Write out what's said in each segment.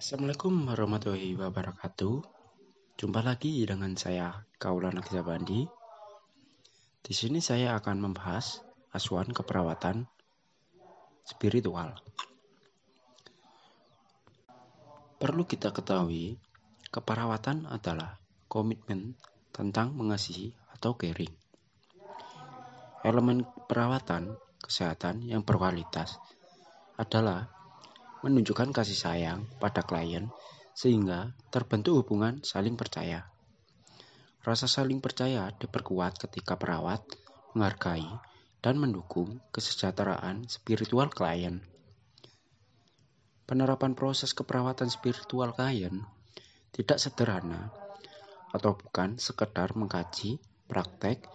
Assalamualaikum warahmatullahi wabarakatuh. Jumpa lagi dengan saya Kaulan Bandi. Di sini saya akan membahas asuhan keperawatan spiritual. Perlu kita ketahui, keperawatan adalah komitmen tentang mengasihi atau caring. Elemen perawatan kesehatan yang berkualitas adalah menunjukkan kasih sayang pada klien sehingga terbentuk hubungan saling percaya. Rasa saling percaya diperkuat ketika perawat menghargai dan mendukung kesejahteraan spiritual klien. Penerapan proses keperawatan spiritual klien tidak sederhana atau bukan sekedar mengkaji praktek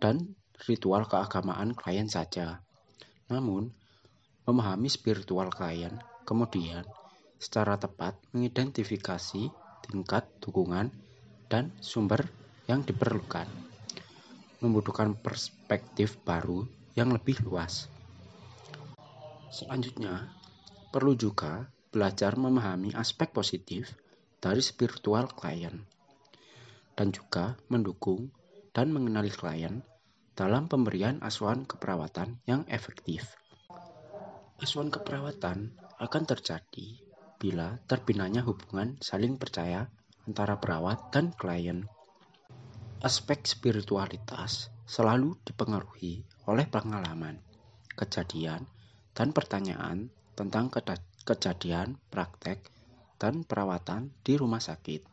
dan ritual keagamaan klien saja. Namun, memahami spiritual klien Kemudian, secara tepat mengidentifikasi tingkat dukungan dan sumber yang diperlukan. Membutuhkan perspektif baru yang lebih luas. Selanjutnya, perlu juga belajar memahami aspek positif dari spiritual klien dan juga mendukung dan mengenali klien dalam pemberian asuhan keperawatan yang efektif. Asuhan keperawatan akan terjadi bila terbinanya hubungan saling percaya antara perawat dan klien. Aspek spiritualitas selalu dipengaruhi oleh pengalaman, kejadian, dan pertanyaan tentang kejadian, praktek, dan perawatan di rumah sakit.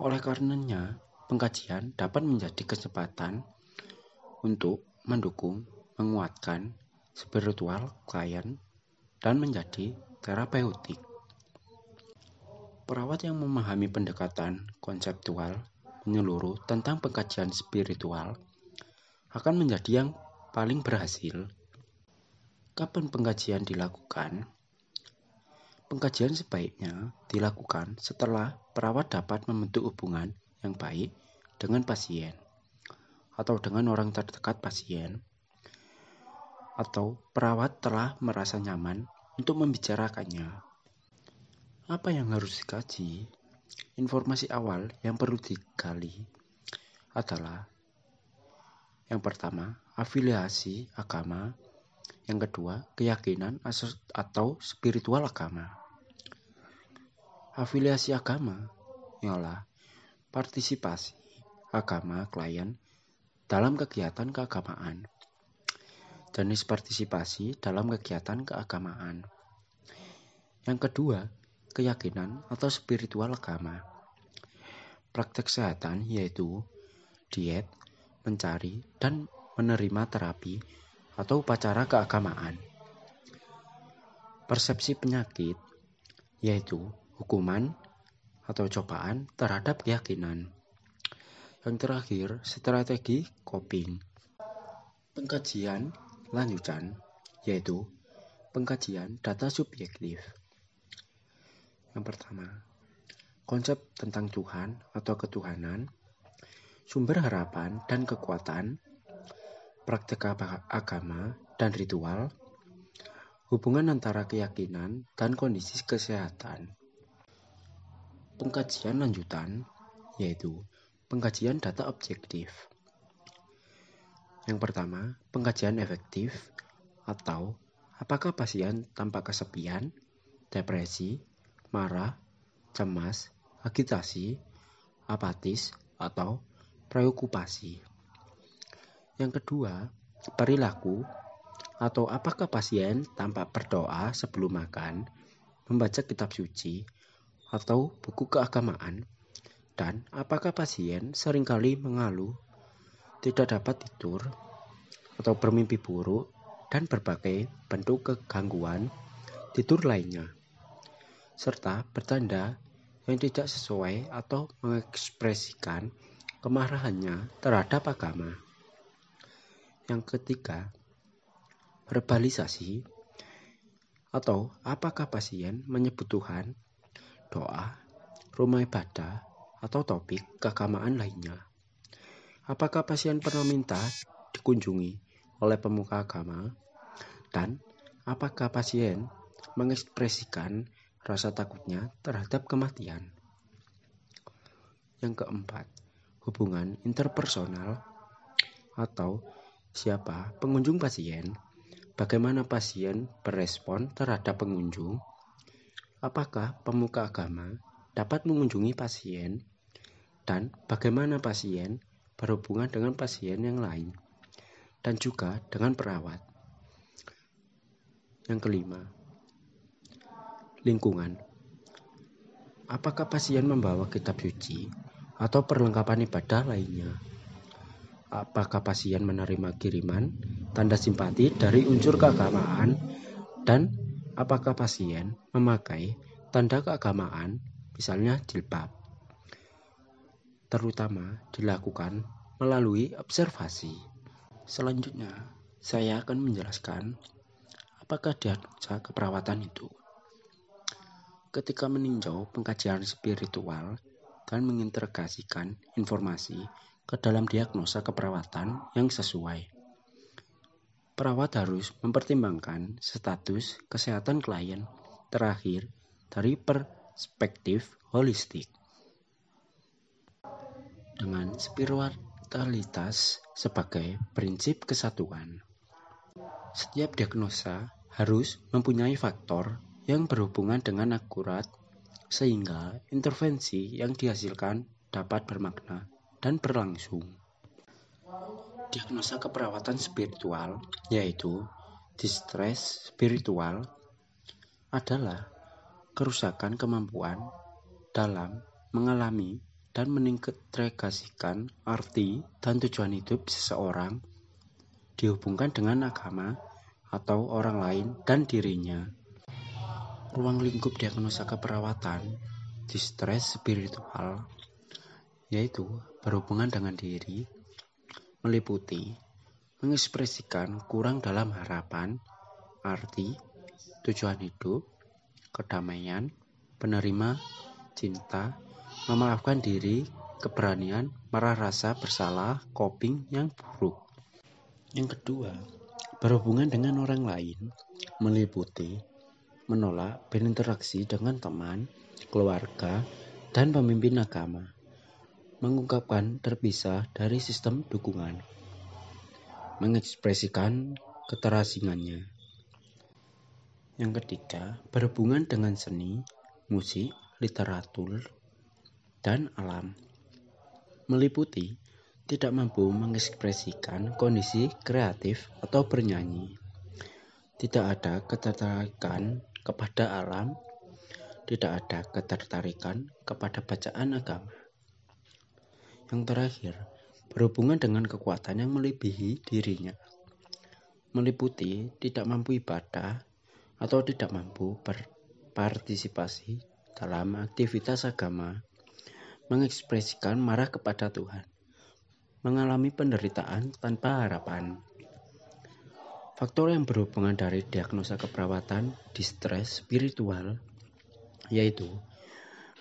Oleh karenanya, pengkajian dapat menjadi kesempatan untuk mendukung, menguatkan spiritual klien dan menjadi terapeutik. Perawat yang memahami pendekatan konseptual menyeluruh tentang pengkajian spiritual akan menjadi yang paling berhasil. Kapan pengkajian dilakukan? Pengkajian sebaiknya dilakukan setelah perawat dapat membentuk hubungan yang baik dengan pasien atau dengan orang terdekat pasien atau perawat telah merasa nyaman untuk membicarakannya. Apa yang harus dikaji? Informasi awal yang perlu digali adalah yang pertama, afiliasi agama, yang kedua, keyakinan atau spiritual agama. Afiliasi agama ialah partisipasi agama klien dalam kegiatan keagamaan jenis partisipasi dalam kegiatan keagamaan. Yang kedua, keyakinan atau spiritual agama. Praktek kesehatan yaitu diet, mencari, dan menerima terapi atau upacara keagamaan. Persepsi penyakit yaitu hukuman atau cobaan terhadap keyakinan. Yang terakhir, strategi coping. Pengkajian lanjutan, yaitu pengkajian data subjektif. Yang pertama, konsep tentang Tuhan atau ketuhanan, sumber harapan dan kekuatan, praktek agama dan ritual, hubungan antara keyakinan dan kondisi kesehatan. Pengkajian lanjutan yaitu pengkajian data objektif. Yang pertama, pengkajian efektif atau apakah pasien tampak kesepian, depresi, marah, cemas, agitasi, apatis, atau preokupasi. Yang kedua, perilaku atau apakah pasien tampak berdoa sebelum makan, membaca kitab suci, atau buku keagamaan, dan apakah pasien sering kali mengeluh tidak dapat tidur atau bermimpi buruk dan berbagai bentuk kegangguan tidur lainnya serta bertanda yang tidak sesuai atau mengekspresikan kemarahannya terhadap agama. Yang ketiga, verbalisasi atau apakah pasien menyebut Tuhan, doa, rumah ibadah, atau topik keagamaan lainnya. Apakah pasien pernah minta dikunjungi oleh pemuka agama? Dan apakah pasien mengekspresikan rasa takutnya terhadap kematian. Yang keempat, hubungan interpersonal atau siapa pengunjung pasien, bagaimana pasien berespon terhadap pengunjung, apakah pemuka agama dapat mengunjungi pasien, dan bagaimana pasien berhubungan dengan pasien yang lain, dan juga dengan perawat. Yang kelima, lingkungan. Apakah pasien membawa kitab suci atau perlengkapan ibadah lainnya? Apakah pasien menerima kiriman tanda simpati dari unsur keagamaan dan apakah pasien memakai tanda keagamaan misalnya jilbab? Terutama dilakukan melalui observasi. Selanjutnya, saya akan menjelaskan apakah diagnosa keperawatan itu. Ketika meninjau pengkajian spiritual dan mengintegrasikan informasi ke dalam diagnosa keperawatan yang sesuai. Perawat harus mempertimbangkan status kesehatan klien terakhir dari perspektif holistik. Dengan spiritualitas sebagai prinsip kesatuan. Setiap diagnosa harus mempunyai faktor yang berhubungan dengan akurat sehingga intervensi yang dihasilkan dapat bermakna dan berlangsung. Diagnosa keperawatan spiritual yaitu distress spiritual adalah kerusakan kemampuan dalam mengalami dan mengintegrasikan arti dan tujuan hidup seseorang dihubungkan dengan agama atau orang lain dan dirinya. Ruang lingkup diagnosa keperawatan distress spiritual yaitu berhubungan dengan diri, meliputi mengekspresikan kurang dalam harapan, arti, tujuan hidup, kedamaian, penerima, cinta, memaafkan diri, keberanian, marah rasa bersalah, coping yang buruk. Yang kedua, Berhubungan dengan orang lain meliputi menolak berinteraksi dengan teman, keluarga, dan pemimpin agama. Mengungkapkan terpisah dari sistem dukungan. Mengekspresikan keterasingannya. Yang ketiga, berhubungan dengan seni, musik, literatur, dan alam. Meliputi tidak mampu mengekspresikan kondisi kreatif atau bernyanyi. Tidak ada ketertarikan kepada alam, tidak ada ketertarikan kepada bacaan agama. Yang terakhir, berhubungan dengan kekuatan yang melebihi dirinya. Meliputi tidak mampu ibadah atau tidak mampu berpartisipasi dalam aktivitas agama, mengekspresikan marah kepada Tuhan mengalami penderitaan tanpa harapan. Faktor yang berhubungan dari diagnosa keperawatan distres spiritual yaitu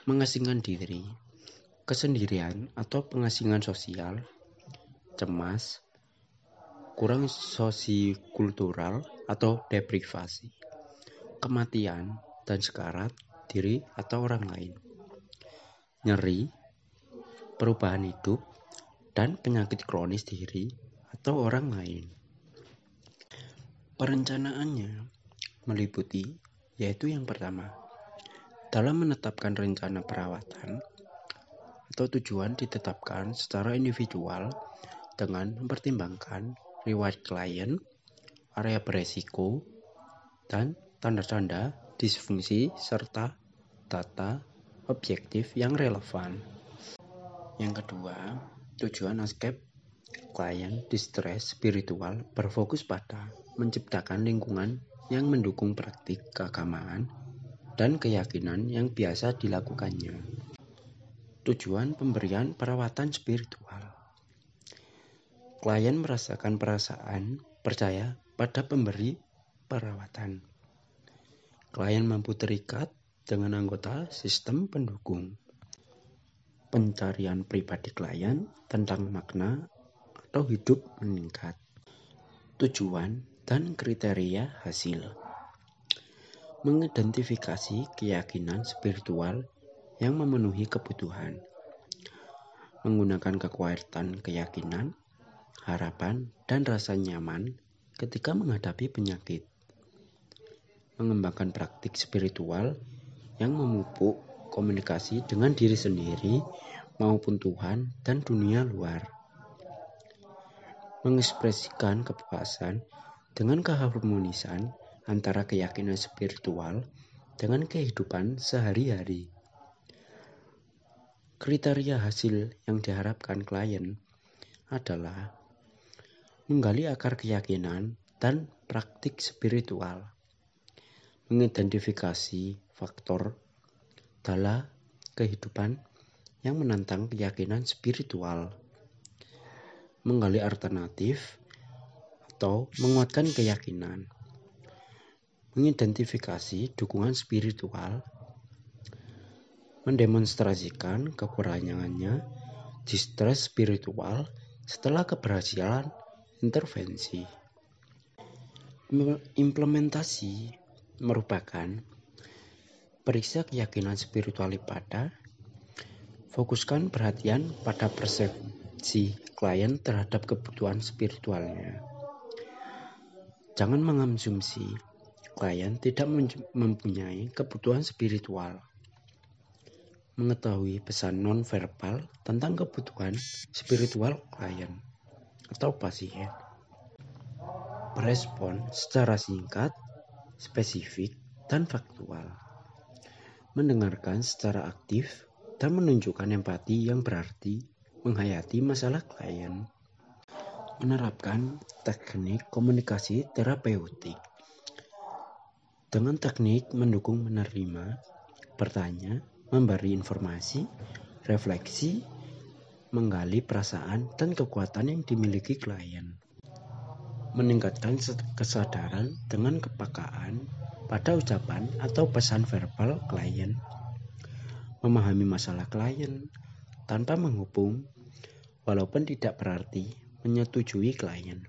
mengasingkan diri, kesendirian atau pengasingan sosial, cemas, kurang sosikultural atau deprivasi, kematian dan sekarat diri atau orang lain, nyeri, perubahan hidup, dan penyakit kronis diri atau orang lain. Perencanaannya meliputi yaitu yang pertama, dalam menetapkan rencana perawatan atau tujuan ditetapkan secara individual dengan mempertimbangkan riwayat klien, area beresiko, dan tanda-tanda disfungsi serta data objektif yang relevan. Yang kedua, Tujuan escape klien distress spiritual berfokus pada menciptakan lingkungan yang mendukung praktik keagamaan dan keyakinan yang biasa dilakukannya. Tujuan pemberian perawatan spiritual. Klien merasakan perasaan percaya pada pemberi perawatan. Klien mampu terikat dengan anggota sistem pendukung pencarian pribadi klien tentang makna atau hidup meningkat, tujuan, dan kriteria hasil. mengidentifikasi keyakinan spiritual yang memenuhi kebutuhan, menggunakan kekuatan keyakinan, harapan, dan rasa nyaman ketika menghadapi penyakit, mengembangkan praktik spiritual yang memupuk komunikasi dengan diri sendiri maupun Tuhan dan dunia luar. Mengekspresikan kepuasan dengan keharmonisan antara keyakinan spiritual dengan kehidupan sehari-hari. Kriteria hasil yang diharapkan klien adalah menggali akar keyakinan dan praktik spiritual, mengidentifikasi faktor dalam kehidupan yang menantang keyakinan spiritual, menggali alternatif atau menguatkan keyakinan, mengidentifikasi dukungan spiritual, mendemonstrasikan kekurangannya distress spiritual setelah keberhasilan intervensi. Implementasi merupakan Periksa keyakinan spiritual pada fokuskan perhatian pada persepsi klien terhadap kebutuhan spiritualnya. Jangan mengasumsi klien tidak mempunyai kebutuhan spiritual. Mengetahui pesan non-verbal tentang kebutuhan spiritual klien atau pasien. Merespon secara singkat, spesifik, dan faktual mendengarkan secara aktif, dan menunjukkan empati yang berarti menghayati masalah klien. Menerapkan teknik komunikasi terapeutik. Dengan teknik mendukung menerima, bertanya, memberi informasi, refleksi, menggali perasaan dan kekuatan yang dimiliki klien. Meningkatkan kesadaran dengan kepakaan pada ucapan atau pesan verbal klien, memahami masalah klien tanpa menghubung, walaupun tidak berarti menyetujui klien,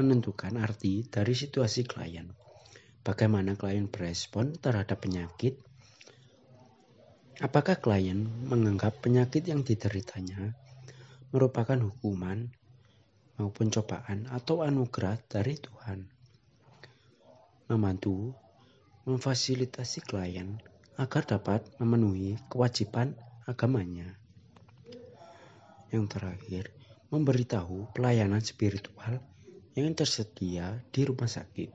menentukan arti dari situasi klien, bagaimana klien berespon terhadap penyakit, apakah klien menganggap penyakit yang dideritanya merupakan hukuman maupun cobaan atau anugerah dari Tuhan membantu memfasilitasi klien agar dapat memenuhi kewajiban agamanya. Yang terakhir, memberitahu pelayanan spiritual yang tersedia di rumah sakit.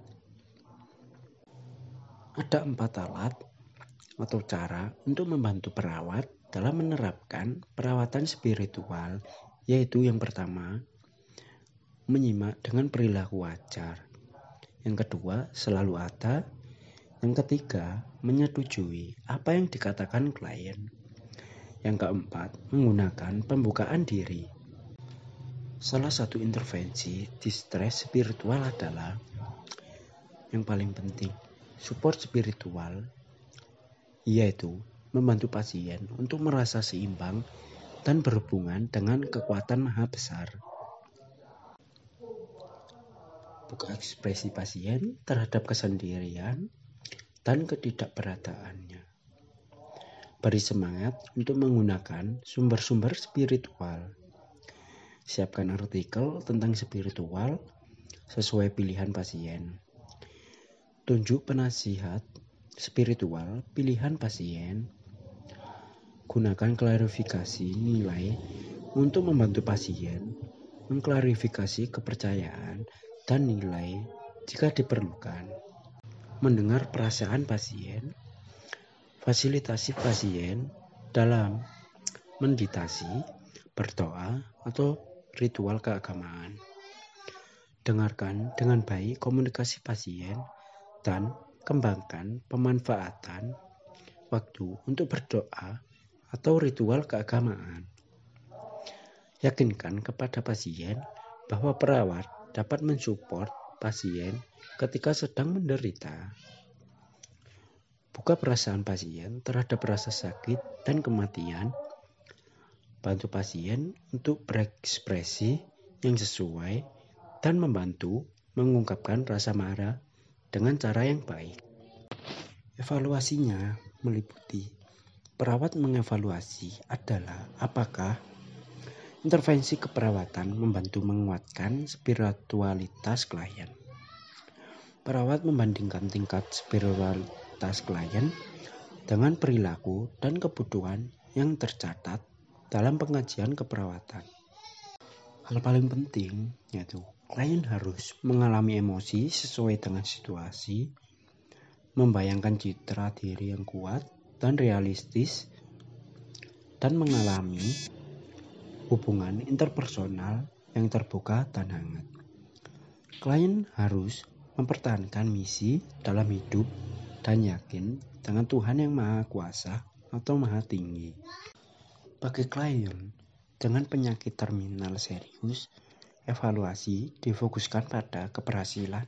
Ada empat alat atau cara untuk membantu perawat dalam menerapkan perawatan spiritual, yaitu yang pertama, menyimak dengan perilaku wajar. Yang kedua, selalu ada. Yang ketiga, menyetujui apa yang dikatakan klien. Yang keempat, menggunakan pembukaan diri. Salah satu intervensi di stres spiritual adalah yang paling penting, support spiritual, yaitu membantu pasien untuk merasa seimbang dan berhubungan dengan kekuatan maha besar buka ekspresi pasien terhadap kesendirian dan ketidakberadaannya. Beri semangat untuk menggunakan sumber-sumber spiritual. Siapkan artikel tentang spiritual sesuai pilihan pasien. Tunjuk penasihat spiritual pilihan pasien. Gunakan klarifikasi nilai untuk membantu pasien mengklarifikasi kepercayaan dan nilai jika diperlukan. Mendengar perasaan pasien, fasilitasi pasien dalam meditasi, berdoa, atau ritual keagamaan. Dengarkan dengan baik komunikasi pasien dan kembangkan pemanfaatan waktu untuk berdoa atau ritual keagamaan. Yakinkan kepada pasien bahwa perawat dapat mensupport pasien ketika sedang menderita. Buka perasaan pasien terhadap rasa sakit dan kematian. Bantu pasien untuk berekspresi yang sesuai dan membantu mengungkapkan rasa marah dengan cara yang baik. Evaluasinya meliputi perawat mengevaluasi adalah apakah intervensi keperawatan membantu menguatkan spiritualitas klien. Perawat membandingkan tingkat spiritualitas klien dengan perilaku dan kebutuhan yang tercatat dalam pengajian keperawatan. Hal paling penting yaitu klien harus mengalami emosi sesuai dengan situasi membayangkan citra diri yang kuat dan realistis, dan mengalami hubungan interpersonal yang terbuka dan hangat. Klien harus mempertahankan misi dalam hidup dan yakin dengan Tuhan yang Maha Kuasa atau Maha Tinggi. Bagi klien dengan penyakit terminal serius, evaluasi difokuskan pada keberhasilan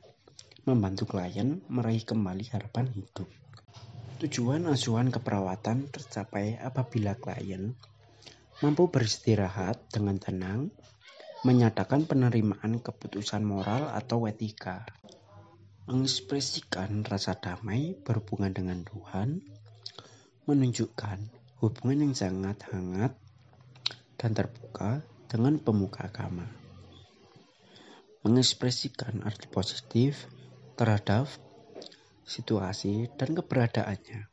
membantu klien meraih kembali harapan hidup. Tujuan asuhan keperawatan tercapai apabila klien mampu beristirahat dengan tenang, menyatakan penerimaan keputusan moral atau etika, mengekspresikan rasa damai berhubungan dengan Tuhan, menunjukkan hubungan yang sangat hangat dan terbuka dengan pemuka agama, mengekspresikan arti positif terhadap situasi dan keberadaannya.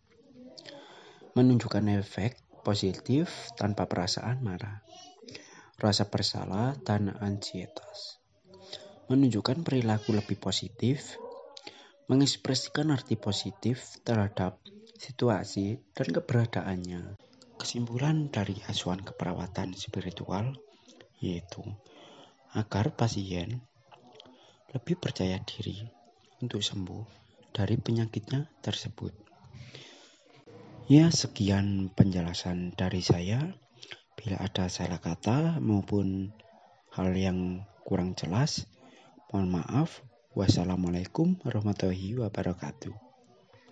Menunjukkan efek positif tanpa perasaan marah, rasa bersalah, dan ansietas. Menunjukkan perilaku lebih positif, mengekspresikan arti positif terhadap situasi dan keberadaannya. Kesimpulan dari asuhan keperawatan spiritual yaitu agar pasien lebih percaya diri untuk sembuh dari penyakitnya tersebut. Ya, sekian penjelasan dari saya. Bila ada salah kata maupun hal yang kurang jelas, mohon maaf. Wassalamualaikum warahmatullahi wabarakatuh.